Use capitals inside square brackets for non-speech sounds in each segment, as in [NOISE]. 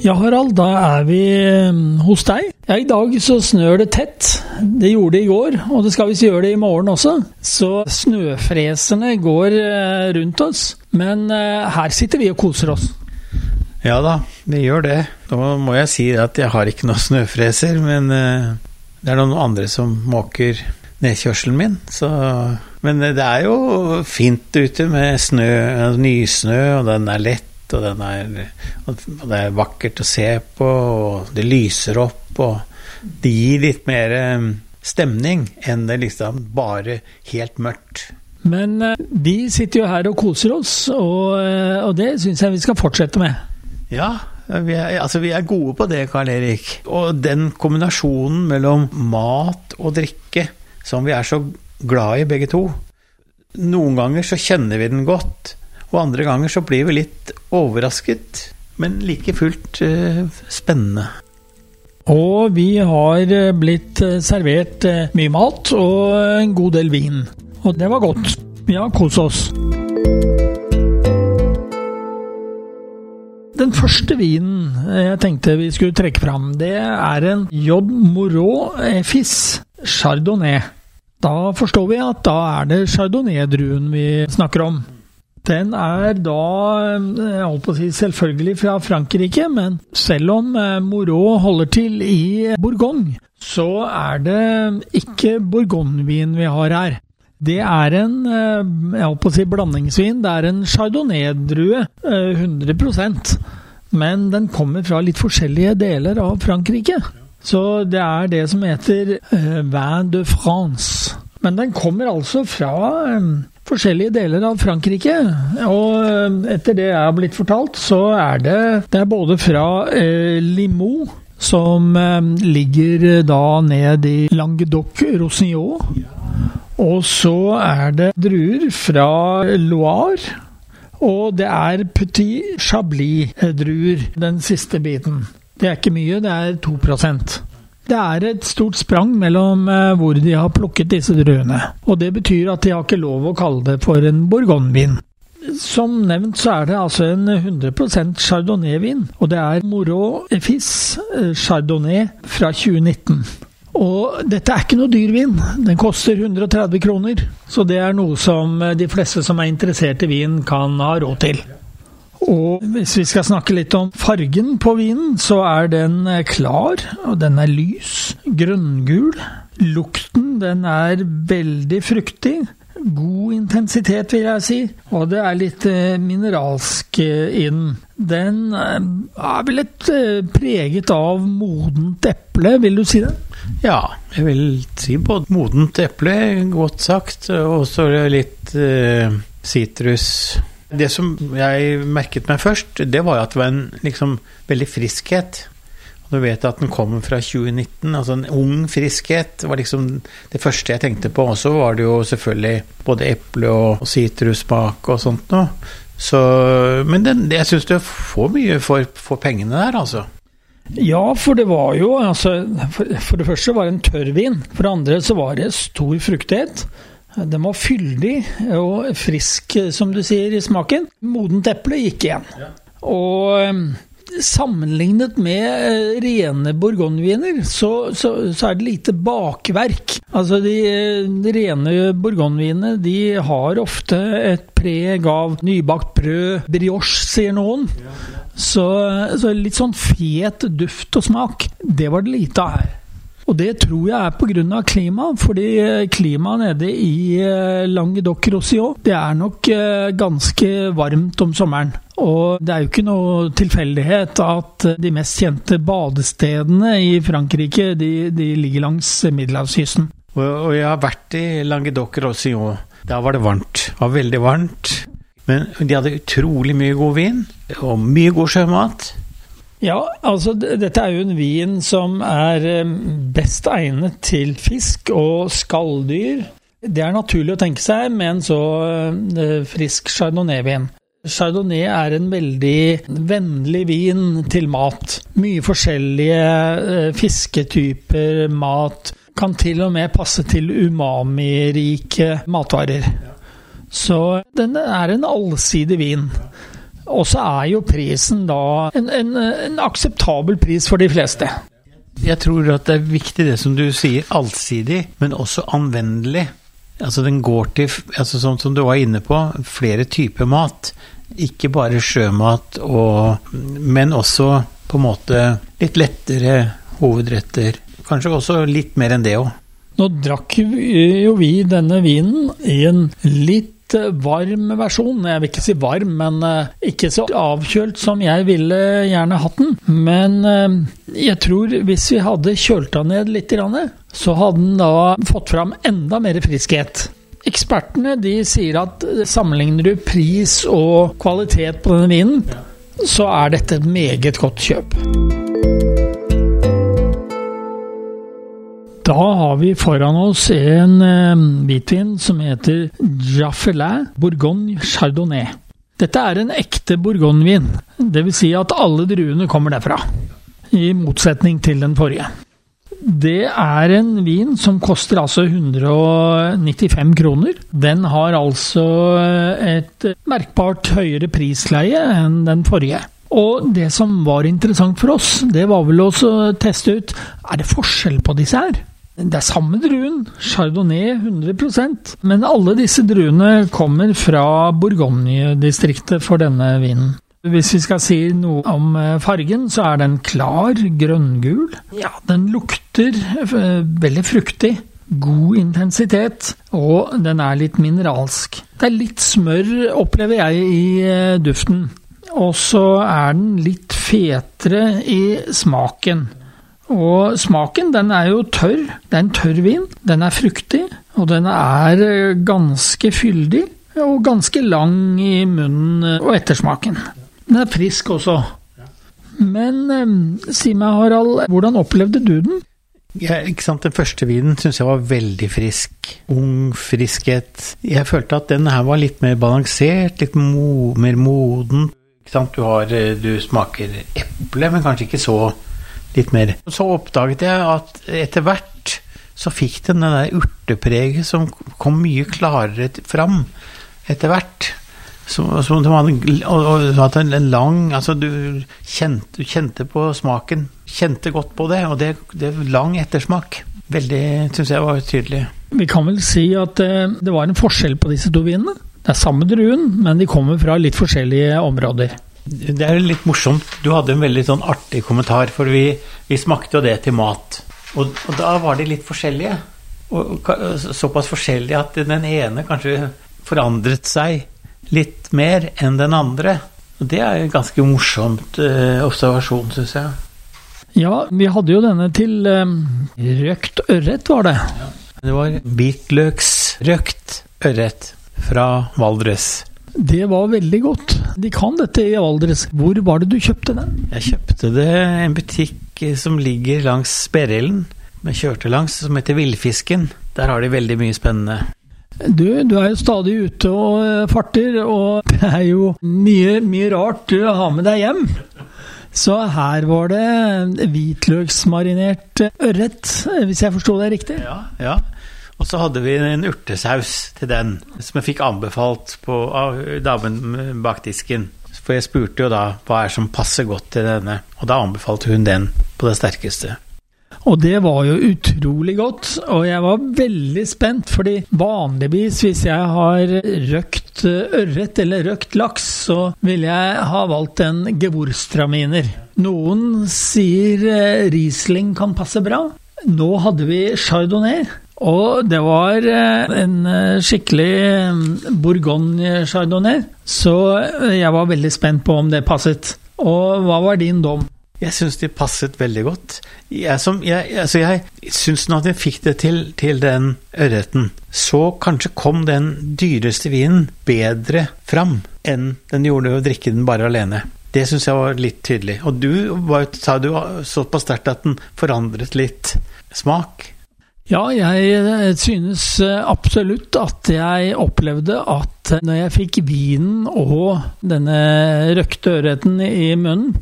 Ja, Harald, da er vi eh, hos deg. Ja, I dag så snør det tett. Det gjorde det i går, og det skal visst gjøre det i morgen også. Så snøfreserne går eh, rundt oss. Men eh, her sitter vi og koser oss. Ja da, vi gjør det. Da må jeg si at jeg har ikke noen snøfreser, men det er noen andre som måker nedkjørselen min. Så, men det er jo fint ute med snø, nysnø, og den er lett og, er, og, det er vakkert å se på, og det lyser opp, og det gir litt mer um, stemning enn det liksom bare helt mørkt. Men uh, vi sitter jo her og koser oss, og, uh, og det syns jeg vi skal fortsette med. Ja, vi er, altså vi er gode på det, Karl Erik. Og den kombinasjonen mellom mat og drikke som vi er så glad i begge to Noen ganger så kjenner vi den godt, og andre ganger så blir vi litt overrasket, men like fullt eh, spennende. Og vi har eh, blitt eh, servert mye mat og en god del vin. Og det var godt. Vi har kost oss. Den første vinen jeg tenkte vi skulle trekke fram, det er en J. Moreau Fis Chardonnay. Da forstår vi at da er det chardonnay-druen vi snakker om. Den er da eh, jeg holdt på å si selvfølgelig fra Frankrike, men selv om eh, Moreau holder til i Bourgogne, så er det ikke bourgognevin vi har her. Det er en eh, jeg holdt på å si blandingsvin. Det er en chardonnay-drue, 100% Men den kommer fra litt forskjellige deler av Frankrike. Så det er det som heter vin de France. Men den kommer altså fra forskjellige deler av Frankrike. Og eh, etter det jeg har blitt fortalt, så er det, det er både fra eh, Limoux, som eh, ligger eh, da ned i Languedoc-Roussillon. Og så er det druer fra Loire. Og det er Petit Chablis-druer, den siste biten. Det er ikke mye, det er 2 det er et stort sprang mellom eh, hvor de har plukket disse druene. Og det betyr at de har ikke lov å kalle det for en bourgognevin. Som nevnt så er det altså en 100 chardonnay-vin, og det er Moreau Efis eh, chardonnay fra 2019. Og dette er ikke noe dyr vin. Den koster 130 kroner. Så det er noe som eh, de fleste som er interessert i vin, kan ha råd til. Og hvis vi skal snakke litt om fargen på vinen, så er den eh, klar, og den er lys, grønngul. Lukten, den er veldig fruktig. God intensitet, vil jeg si. Og det er litt eh, mineralsk i inn. Den er vel litt preget av modent eple, vil du si det? Ja, jeg vil si både modent eple, godt sagt, og så litt sitrus. Uh, det som jeg merket meg først, det var at det var en liksom veldig friskhet. Du vet at den kommer fra 2019, altså en ung friskhet var liksom det første jeg tenkte på. Og så var det jo selvfølgelig både eple og sitrussmak og sånt noe. Så, men den, jeg syns du får mye for, for pengene der, altså. Ja, for det var jo altså, for, for, det første var det en tørrvin. For det andre så var det stor fruktighet. Den var fyldig og frisk, som du sier, i smaken. Modent eple gikk igjen. Ja. Og eh, sammenlignet med eh, rene bourgogneviner, så, så, så, er det lite bakverk. Altså de, de rene bourgognevinene de har ofte et preg av nybakt brød, brioche, sier noen. Så, så litt sånn fet duft og smak, det var det lite av her. Og det tror jeg er pga. klima, fordi eh, klimaet nede i eh, Languedoc-Roussillon det er nok eh, ganske varmt om sommeren. Og det er jo ikke noe tilfeldighet at de mest kjente badestedene i Frankrike de, de ligger langs middelhavskysten. Og jeg har vært i Languedoc-Roussillon. Da var det varmt. Det var veldig varmt. Men de hadde utrolig mye god vin, og mye god sjømat. Ja, altså dette er jo en vin som er eh, best egnet til fisk og skalldyr. Det er naturlig å tenke seg med en så eh, frisk chardonnay-vin. Chardonnay er en veldig vennlig vin til mat. Mye forskjellige eh, fisketyper, mat. Kan til og med passe til umami-rike matvarer. Så den er en allsidig vin. Og så er jo prisen da en, en, en, akseptabel pris for de fleste. Jeg tror at det er viktig det som du sier, allsidig, men også anvendelig. Altså den går til, altså sånn som du var inne på, flere typer mat. Ikke bare sjømat, og, men også på en måte litt lettere hovedretter. Kanskje også litt mer enn det òg. Nå drakk jo vi denne vinen i en litt varm versjon. Jeg vil ikke si varm, men eh, ikke så avkjølt som jeg ville gjerne hatt den. Men eh, jeg tror hvis vi hadde kjølt den ned litt, så hadde den da fått fram enda mer friskhet. Ekspertene de sier at sammenligner du pris og kvalitet på denne vinen, så er dette et meget godt kjøp. Da har vi foran oss en eh, hvitvin som heter Jaffelin Bourgogne Chardonnay. Dette er en ekte bourgognevin, dvs. Si at alle druene kommer derfra. I motsetning til den forrige. Det er en vin som koster altså 195 kroner. Den har altså et merkbart høyere prisleie enn den forrige. Og det som var interessant for oss, det var vel å teste ut er det forskjell på disse her. Det er samme druen, chardonnay 100% men alle disse druene kommer fra Bourgogne-distriktet for denne vinen. Hvis vi skal si noe om eh, fargen, så er den klar grønngul. Ja, den lukter eh, veldig fruktig. God intensitet, og den er litt mineralsk. Det er litt smør, opplever jeg, i eh, duften. Og så er den litt fetere i smaken. Og smaken, den er jo tørr. Det er en tørr vin. Den er fruktig, og den er eh, ganske fyldig. Og ganske lang i munnen eh, og ettersmaken. Den er frisk også. Men eh, si meg, Harald, hvordan opplevde du den? Ja, ikke sant? Den første vinen syns jeg var veldig frisk. Ung friskhet. Jeg følte at den her var litt mer balansert, litt mo mer moden. Ikke sant? Du, har, du smaker eple, men kanskje ikke så litt mer. Så oppdaget jeg at etter hvert så fikk den det der urtepreget som kom mye klarere fram etter hvert. Så, som hadde, og, en, og, og en lang Altså, du kjente, du kjente, på smaken. Kjente godt på det, og det, det lang ettersmak. Veldig, syns jeg var tydelig. Vi kan vel si at eh, det var en forskjell på disse to vinene? Det er samme druen, men de kommer fra litt forskjellige områder. Det er litt morsomt. Du hadde en veldig sånn artig kommentar, for vi, vi smakte jo det til mat. Og, og, da var de litt forskjellige. Og, såpass forskjellige at den ene kanskje forandret seg litt mer enn den andre. Og det er en ganske morsomt eh, observasjon, syns jeg. Ja, vi hadde jo denne til eh, røkt ørret, var det. Ja. Det var hvitløksrøkt ørret fra Valdres. Det var veldig godt. De kan dette i Valdres. Hvor var det du kjøpte den? Jeg kjøpte det i en butikk som ligger langs Sperrelen, Men kjørte langs, som heter Villfisken. Der har de veldig mye spennende. Du, du er jo stadig ute og eh, farter, og [LAUGHS] det er jo mye, mye rart du har med deg hjem. Så her var det hvitløksmarinert ørret, hvis jeg forsto det riktig? Ja, ja. Og så hadde vi en urtesaus til den, som jeg fikk anbefalt på, av damen bak disken. For jeg spurte jo da hva er som passer godt til denne, og da anbefalte hun den på det sterkeste. Og det var jo utrolig godt, og jeg var veldig spent, fordi vanligvis hvis jeg har røkt ørret eller røkt laks, så ville jeg ha valgt en gewurztraminer. Noen sier eh, Riesling kan passe bra. Nå hadde vi chardonnay, og det var eh, en eh, skikkelig mm, Bourgogne-chardonnay, så eh, jeg var veldig spent på om det passet. Og hva var din dom? Jeg syns de passet veldig godt. Jeg, som, jeg, altså jeg syns når jeg fikk det til, til den ørreten, så kanskje kom den dyreste vinen bedre fram enn den gjorde å drikke den bare alene. Det syns jeg var litt tydelig. Og du sa du såpass sterkt at den forandret litt smak. Ja, jeg synes absolutt at jeg opplevde at når jeg fikk vinen og denne røkte ørreten i munnen,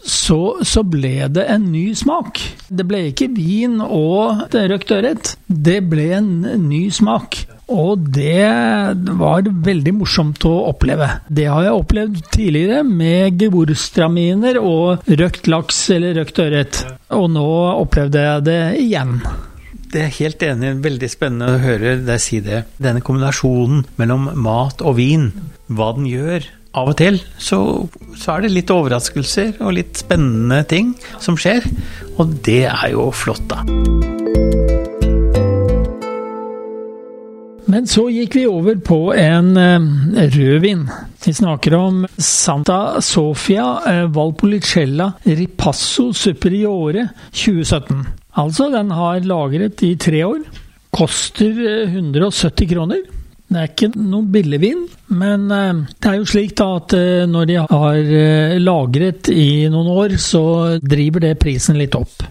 så, så, ble det en ny smak. Det ble ikke vin og røkt ørret. Det ble en ny smak. Og det var veldig morsomt å oppleve. Det har jeg opplevd tidligere med gevorstraminer og røkt laks eller røkt ørret. Og nå opplevde jeg det igjen. Det er helt enig. Veldig spennende å høre deg si det. Denne kombinasjonen mellom mat og vin, hva den gjør. Av og til så, så er det litt overraskelser og litt spennende ting som skjer. Og det er jo flott, da. Men så gikk vi over på en uh, rødvin. Vi snakker om Santa Sofia uh, Valpolicella Ripasso Superiore 2017. Altså, den har lagret i tre år. Koster 170 kroner. Det er ikke noen billigvin, men det er jo slik da at når de har lagret i noen år, så driver det prisen litt opp.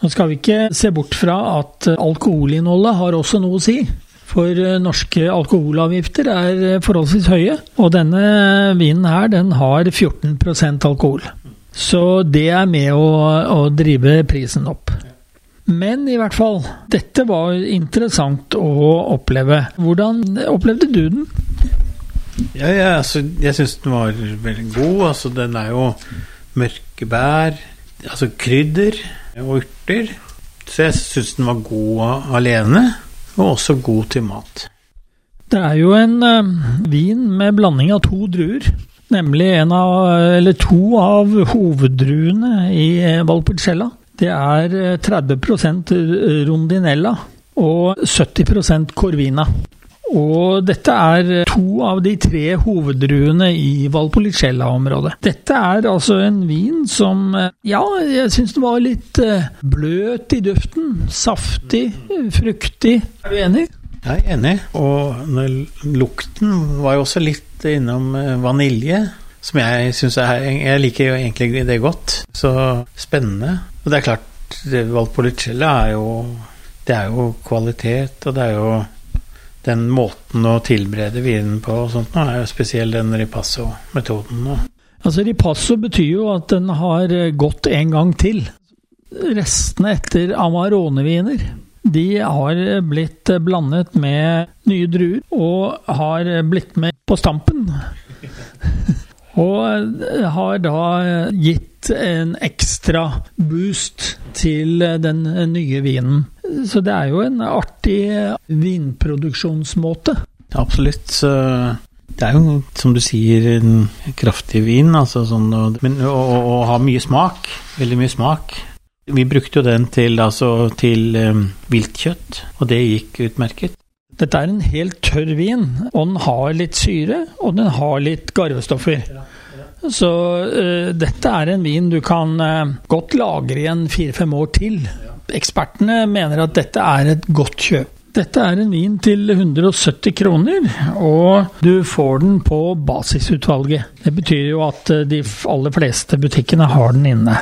Nå skal vi ikke se bort fra at alkoholinnholdet har også noe å si. For norske alkoholavgifter er forholdsvis høye, og denne vinen her den har 14% alkohol. Så det er med å, å drive prisen opp. Men i hvert fall, dette var interessant å oppleve. Hvordan opplevde du den? Ja, ja altså, jeg syns den var veldig god. Altså, den er jo mørke bær, altså krydder og urter. Så jeg syns den var god alene, og også god til mat. Det er jo en ø, vin med blanding av to druer. Nemlig en av, eller to av hoveddruene i Valpolicella. Det er 30% rondinella og 70% corvina. Og dette er to av de tre hoveddruene i Valpolicella-området. Dette er altså en vin som Ja, jeg syns det var litt bløt i duften. Saftig, fruktig. Er du enig? Jeg er enig. Og lukten var jo også litt innom vanilje. Som jeg syns er Jeg liker jo egentlig det godt. Så spennende. Og det er klart, Valpolicella er jo Det er jo kvalitet, og det er jo den måten å tilberede vinen på og sånt er jo spesiell den ripasso-metoden. Altså Ripasso betyr jo at den har gått en gang til. Restene etter Amarone-viner de har blitt blandet med nye druer, og har blitt med på stampen. [LAUGHS] Og har da gitt en ekstra boost til den nye vinen. Så det er jo en artig vinproduksjonsmåte. Absolutt. Det er jo, som du sier, en kraftig vin, altså sånn, men å, ha mye smak. Veldig mye smak. Vi brukte jo den til, altså, til um, viltkjøtt, og det gikk utmerket. Dette er en helt tørr vin, og den har litt syre, og den har litt garvestoffer. Så uh, dette er en vin du kan uh, godt lagre i en fire-fem år til. Ekspertene mener at dette er et godt kjøp. Dette er en vin til 170 kroner, og du får den på basisutvalget. Det betyr jo at de aller fleste butikkene har den inne.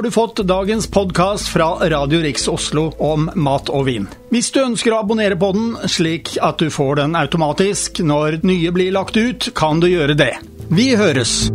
Har du fått dagens podkast fra Radio Riks Oslo om mat og vin. Hvis du ønsker å abonnere på den, slik at du får den automatisk når nye blir lagt ut, kan du gjøre det. Vi høres!